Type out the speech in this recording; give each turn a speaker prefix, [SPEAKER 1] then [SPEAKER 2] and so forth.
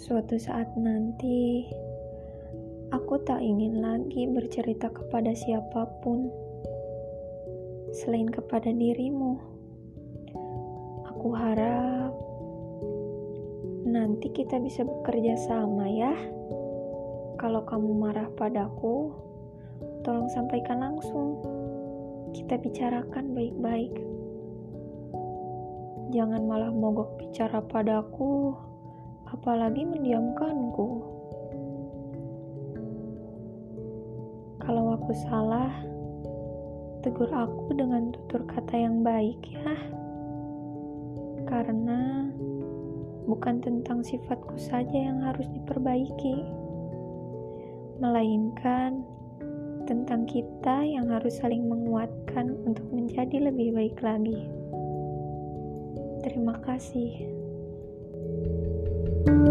[SPEAKER 1] Suatu saat nanti, aku tak ingin lagi bercerita kepada siapa pun selain kepada dirimu. Aku harap nanti kita bisa bekerja sama, ya. Kalau kamu marah padaku, tolong sampaikan langsung. Kita bicarakan baik-baik. Jangan malah mogok bicara padaku apalagi mendiamkanku. Kalau aku salah, tegur aku dengan tutur kata yang baik ya. Karena bukan tentang sifatku saja yang harus diperbaiki, melainkan tentang kita yang harus saling menguatkan untuk menjadi lebih baik lagi. Terima kasih. Thank you.